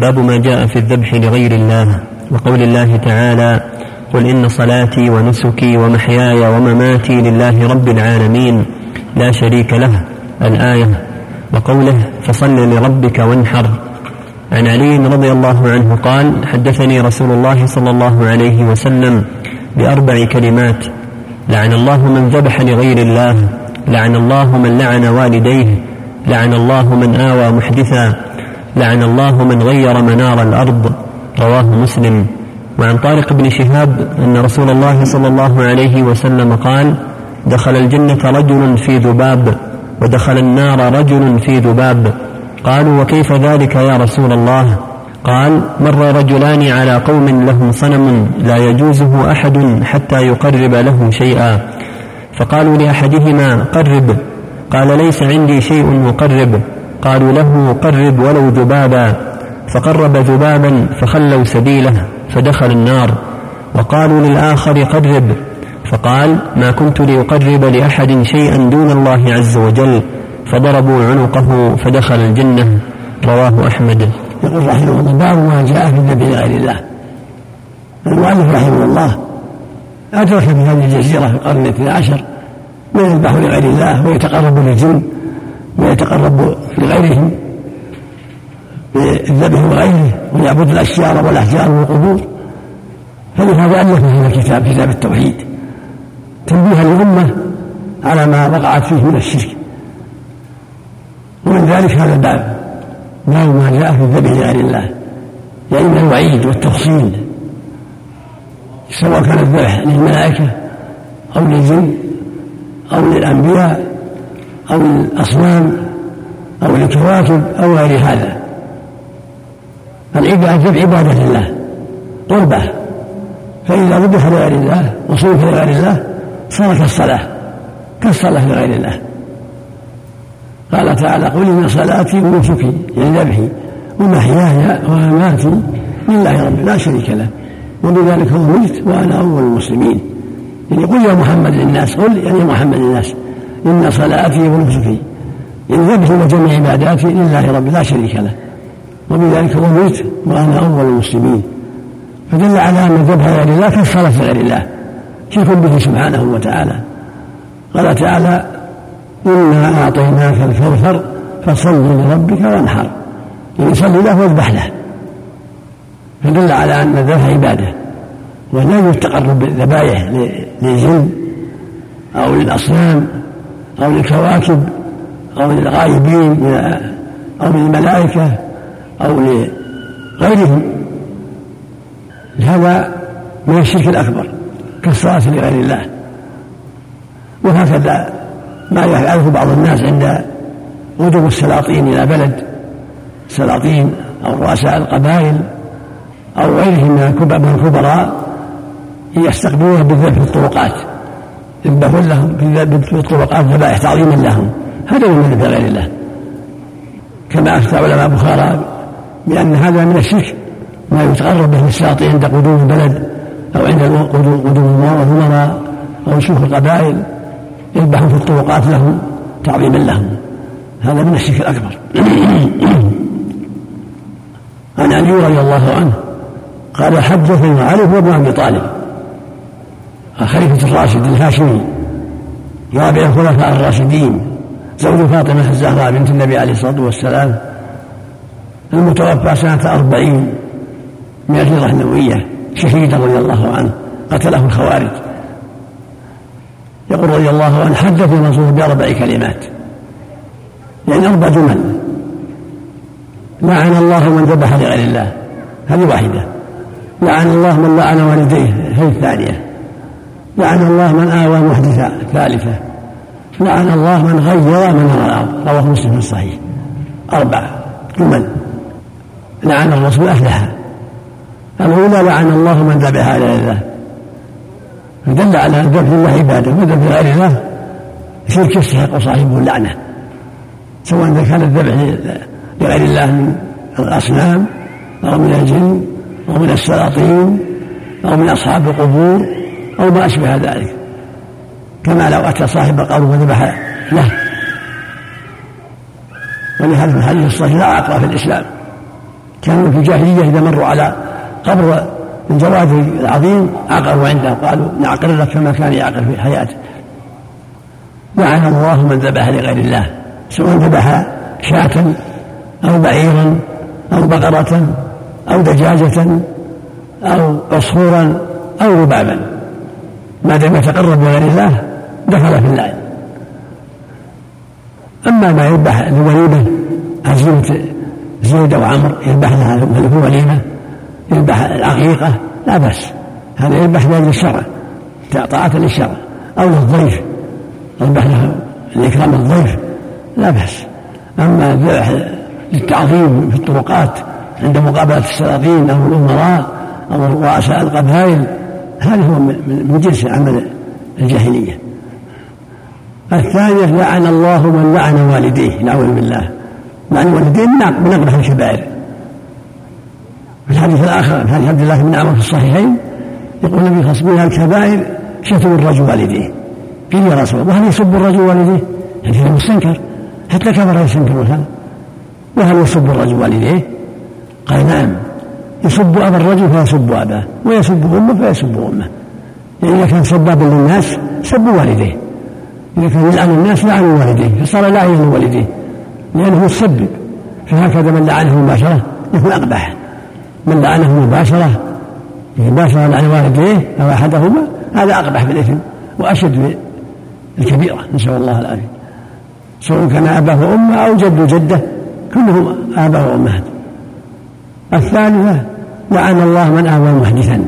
باب ما جاء في الذبح لغير الله وقول الله تعالى قل إن صلاتي ونسكي ومحياي ومماتي لله رب العالمين لا شريك له الآية. وقوله فصل لربك وانحر. عن علي رضي الله عنه قال حدثني رسول الله صلى الله عليه وسلم بأربع كلمات لعن الله من ذبح لغير الله لعن الله من لعن والديه لعن الله من آوى محدثا لعن الله من غير منار الأرض. رواه مسلم. وعن طارق بن شهاب أن رسول الله صلى الله عليه وسلم قال دخل الجنة رجل في ذباب ودخل النار رجل في ذباب. قالوا وكيف ذلك يا رسول الله؟ قال مر رجلان على قوم لهم صنم لا يجوزه أحد حتى يقرب له شيئا. فقالوا لأحدهما قرب. قال ليس عندي شيء مقرب. قالوا له قرب ولو ذبابا. فقرب ذبابا فخلوا سبيله فدخل النار. وقالوا للآخر قرب. فقال ما كنت لأقرب لأحد شيئا دون الله عز وجل. فضربوا عنقه فدخل الجنة. رواه أحمد. يقول رحمه الله باب ما جاء في النبي لغير الله. المؤلف رحمه الله أدرك في هذه الجزيرة في القرن الاثني عشر. من يذبح لغير الله ويتقرب للجن. ويتقرب لغيرهم بالذبح وغيره ويعبد الأشجار والأحجار والقبور. فلهذا الف هذا الكتاب كتاب التوحيد. تنبيها للأمة على ما وقعت فيه من الشرك. ومن ذلك هذا الباب. باب ما جاء في الذبح لغير الله. يعني من الوعيد والتفصيل سواء كان الذبح للملائكة أو للجن أو للأنبياء أو الأصنام أو الكواكب أو غير هذا. العبادة عبادة لله. قربة. فإذا ذبح لغير الله وصرف لغير الله صار كالصلاة. كالصلاة لغير الله. قال تعالى قل إن صلاتي ونسكي يعني ذبحي ومحياي ومماتي لله رب لا شريك له وبذلك أمرت وأنا أول المسلمين. يعني قل يا محمد للناس قل يعني محمد للناس. إن صلاتي ونسكي إن ذبحي وجميع عباداتي لله رب لا شريك له. وبذلك أمرت وأنا أول المسلمين. فدل على أن الذبح لغير الله كالصلاة لغير الله. شرك به سبحانه وتعالى. قال تعالى إنا أعطيناك الكوثر فصل لربك وانحر. يعني صل له واذبح له. فدل على أن الذبح عبادة. ولا يجوز التقرب بالذبائح للجن أو للأصنام. أو للكواكب أو للغائبين أو للملائكة أو لغيرهم. هذا من الشرك الأكبر كالصلاة لغير الله. وهكذا ما يفعله بعض الناس عند غدو السلاطين إلى بلد سلاطين أو رؤساء القبائل أو غيرهم من الكبراء يستقبلونه بالذبح في الطرقات. يذبحون لهم في الطرقات ذبائح تعظيما لهم. هذا من ذبح غير الله. كما أفتى علماء بخارى بأن هذا من الشرك ما يتقرب به الساطي عند قدوم البلد أو عند قدوم الأمراء أو شيوخ القبائل يذبحون في الطرقات لهم تعظيما لهم. هذا من الشرك الأكبر. عن علي رضي الله عنه قال حدثني علي بن أبي طالب الخليفة الراشد الهاشمي رابع الخلفاء الراشدين زوج فاطمة الزهراء بنت النبي عليه الصلاة والسلام المتوفى سنة أربعين من الهجرة النبوية شهيدا رضي الله عنه قتله الخوارج. يقول رضي الله عنه حدث الرسول بأربع كلمات. يعني أربع جمل. لعن الله من ذبح لغير الله. هذه واحدة. لعن الله من لعن والديه هذه الثانية. لعن الله من آوى محدثا. ثالثة. لعن الله من غير من الأرض رواه مسلم في الصحيح. أربعة. جمل لعن الرسول أفلح الأولى لعن الله من ذبح على الله فدل على أن ذبح الله عبادة وذبح غير الله. شرك يستحق صاحبه اللعنة سواء كان الذبح لغير الله من الأصنام أو من الجن أو من السلاطين أو من أصحاب القبور. أو ما أشبه ذلك. كما لو أتى صاحب القبر وذبح له. ولهذا الحديث الصحيح لا عقل في الإسلام. كانوا في الجاهلية إذا مروا على قبر الجواد العظيم عقروا عنده. قالوا نعقر لك كما كان يعقر في حياته. لعن الله من ذبح لغير الله. سواء ذبح شاة أو بعيرا أو بقرة أو دجاجة أو عصفورا أو ربابا ما دام يتقرب لغير الله دخل في اللعن أما ما يذبح لوليمة عزيمة زيد أو عمرو يذبح لها في وليمة يذبح العقيقة لا بأس. هذا يذبح لأجل الشرع طاعة للشرع. أو للضيف يذبح له لإكرام الضيف لا بأس. أما الذبح للتعظيم في الطرقات عند مقابلة السلاطين أو الأمراء أو رؤساء القبائل هذا هو من جنس عمل الجاهلية. الثانية لعن الله من لعن والديه نعوذ بالله. لعن والديه من أقبح الكبائر. في الحديث الآخر في حديث عبد الله بن عمر في الصحيحين يقول النبي صلى الله عليه وسلم الكبائر شتم الرجل والديه. قيل يا رسول الله وهل يسب الرجل والديه؟ يعني مستنكر. حتى كبر يستنكر هذا وهل يسب الرجل والديه؟ قال نعم. يسب أبا الرجل فيسب أباه ويسب أمه فيسب أمه. يعني إذا كان سبابا للناس سب والديه إذا كان يلعن الناس لعن والديه فصار لاعنا لوالديه لأنه مسبب فهكذا من لعنه مباشرة يكون أقبح. من لعنه مباشرة مباشرة لعن والديه أو أحدهما هذا أقبح بالإثم وأشد الكبيرة نسأل الله العافية. سواء كان أباه وأمه أو جد وجدة كلهم آباء وأمهات. الثالثة لعن الله من آوى محدثا.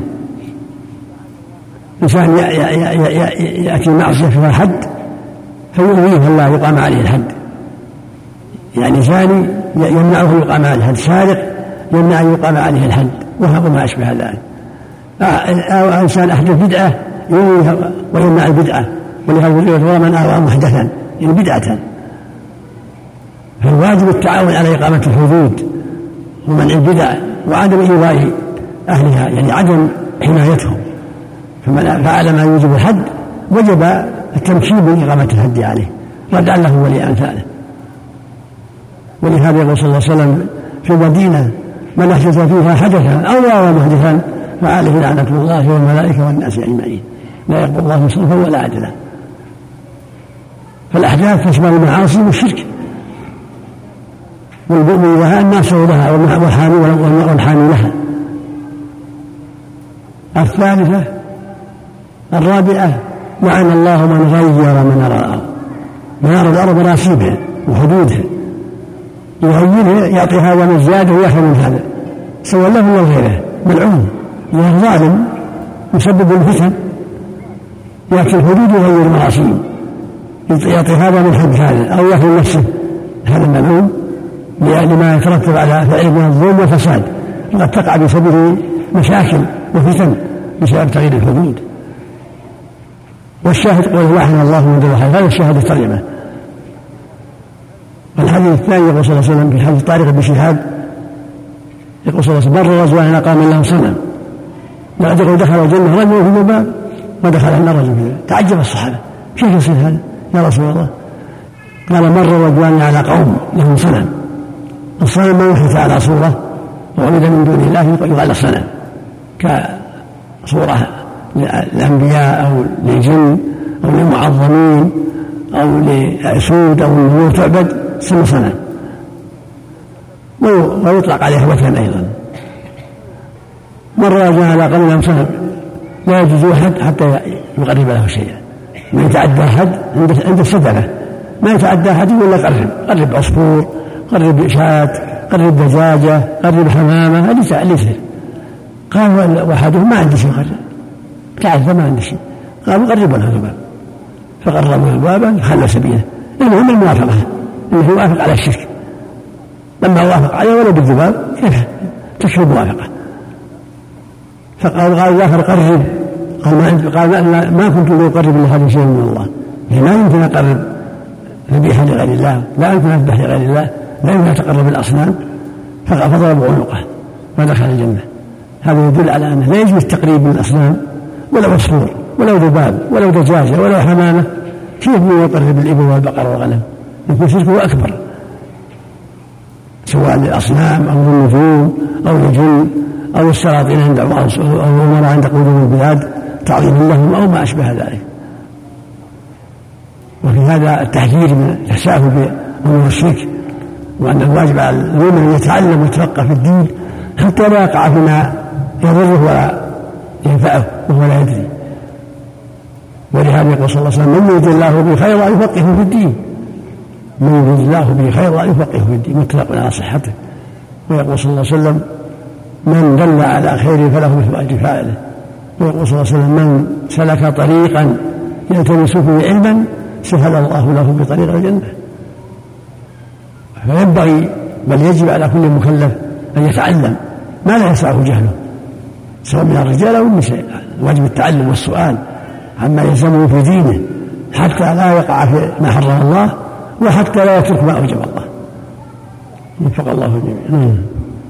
إنسان يأتي معصية فيها حد فيؤويه الله يقام عليه الحد. يعني زاني يمنعه يقام عليه الحد. سارق يمنع أن يقام عليه الحد وهو ما أشبه ذلك. أو إنسان أحدث بدعة ويمنع البدعة. ولهذا يقول من آوى محدثا يعني بدعة. فالواجب التعاون على إقامة الحدود. ومنع البدع وعدم إيواء أهلها يعني عدم حمايتهم. فمن فعل ما يوجب الحد وجب التمكين من إقامة الحد عليه. ردعا له ولأمثاله ولهذا يقول صلى الله عليه وسلم في المدينة من أحدث فيها حدثا أو يرى محدثا فعليه لعنة الله والملائكة والناس أجمعين. لا يقبل الله صرفا ولا عدلا. فالأحداث تشمل المعاصي والشرك. والمؤمن لها الناصر لها والحامي لها. الثالثة الرابعة لعن الله من غير منار الأرض منار الأرض مراسيمها وحدودها. يغيرها يعطي هذا من زيادة ويأخذ من هذا. سواء له ولا غيره. ملعون. لأنه ظالم. يسبب الفتن. يأتي الحدود يغير المراسيم يعطي هذا من حد هذا أو يأخذ نفسه. هذا الملعون لما يترتب على فعله من الظلم والفساد. وقد تقع بسببه مشاكل وفتن بسبب تغيير الحدود. والشاهد قول لعن الله من ذبح هذا الشاهد الترجمه والحديث الثاني يقول صلى الله عليه وسلم في حديث طارق بن شهاب يقول صلى الله عليه وسلم مر رجلان قام له صنم بعد يقول دخل الجنة رجل في الباب ودخل عند رجل في تعجب الصحابة. كيف يصير هذا؟ يا رسول الله. قال مر رجلان على قوم لهم صنم. الصنم ما يحدث على صورة وعبد من دون الله يقال الصنم كصورة للأنبياء أو للجن أو للمعظمين أو لأسود أو للنور تعبد سمى صنم ويطلق عليه وثن أيضا. مرة جاء على قبل صنم لا يجوز أحد حتى يقرب له شيئا. ما يتعدى أحد عند السدنة ما يتعدى أحد يقول لك قرب قرب عصفور قرب شاة قرب دجاجة قرب حمامة ليس ليس قال وأحدهم ما عندي شيء قرب تعرف ما عندي شيء. قالوا قربوا له الباب فقربوا الباب خلى سبيله. المهم الموافقة. انه يوافق على الشرك. لما وافق عليه ولو بالذباب كيف تكفي الموافقة فقال قال الآخر قرب. قال ما قال ما, ما كنت لاقرب لهذا شيء من الله. ما يمكن أقرب. ذبيحه لغير الله. لا يمكن أذبح لغير الله. لا يمكن يتقرب الأصنام فضربوا عنقة ودخل الجنة. هذا يدل على أنه لا يجوز التقريب من الأصنام ولو عصفور ولو ذباب ولو دجاجة ولو حمامة. كيف من يقرب الإبل والبقر والغنم. يكون شركه أكبر. سواء للأصنام أو للنجوم أو للجن أو السلاطين عند أو الأمراء عند قدوم البلاد تعظيما لهم أو ما أشبه ذلك. وفي هذا التحذير من التساهل بأمور الشرك. وأن الواجب على المؤمن أن يتعلم ويتفقه في الدين حتى لا يقع فيما يضره ولا ينفعه وهو لا يدري. ولهذا يقول صلى الله عليه وسلم من يريد الله به خيرا يفقهه في الدين. من يريد الله به خيرا يفقهه في الدين متفق على صحته. ويقول صلى الله عليه وسلم من دل على خير فله مثل أجر فاعله. ويقول صلى الله عليه وسلم من سلك طريقا يلتمس فيه علما سهل الله له بطريق الجنة. فينبغي بل يجب على كل مكلف أن يتعلم ما لا يسعه جهله سواء من الرجال أو النساء. واجب التعلم والسؤال عما يلزمه في دينه حتى لا يقع في ما حرم الله وحتى لا يترك ما أوجب الله. وفق الله الجميع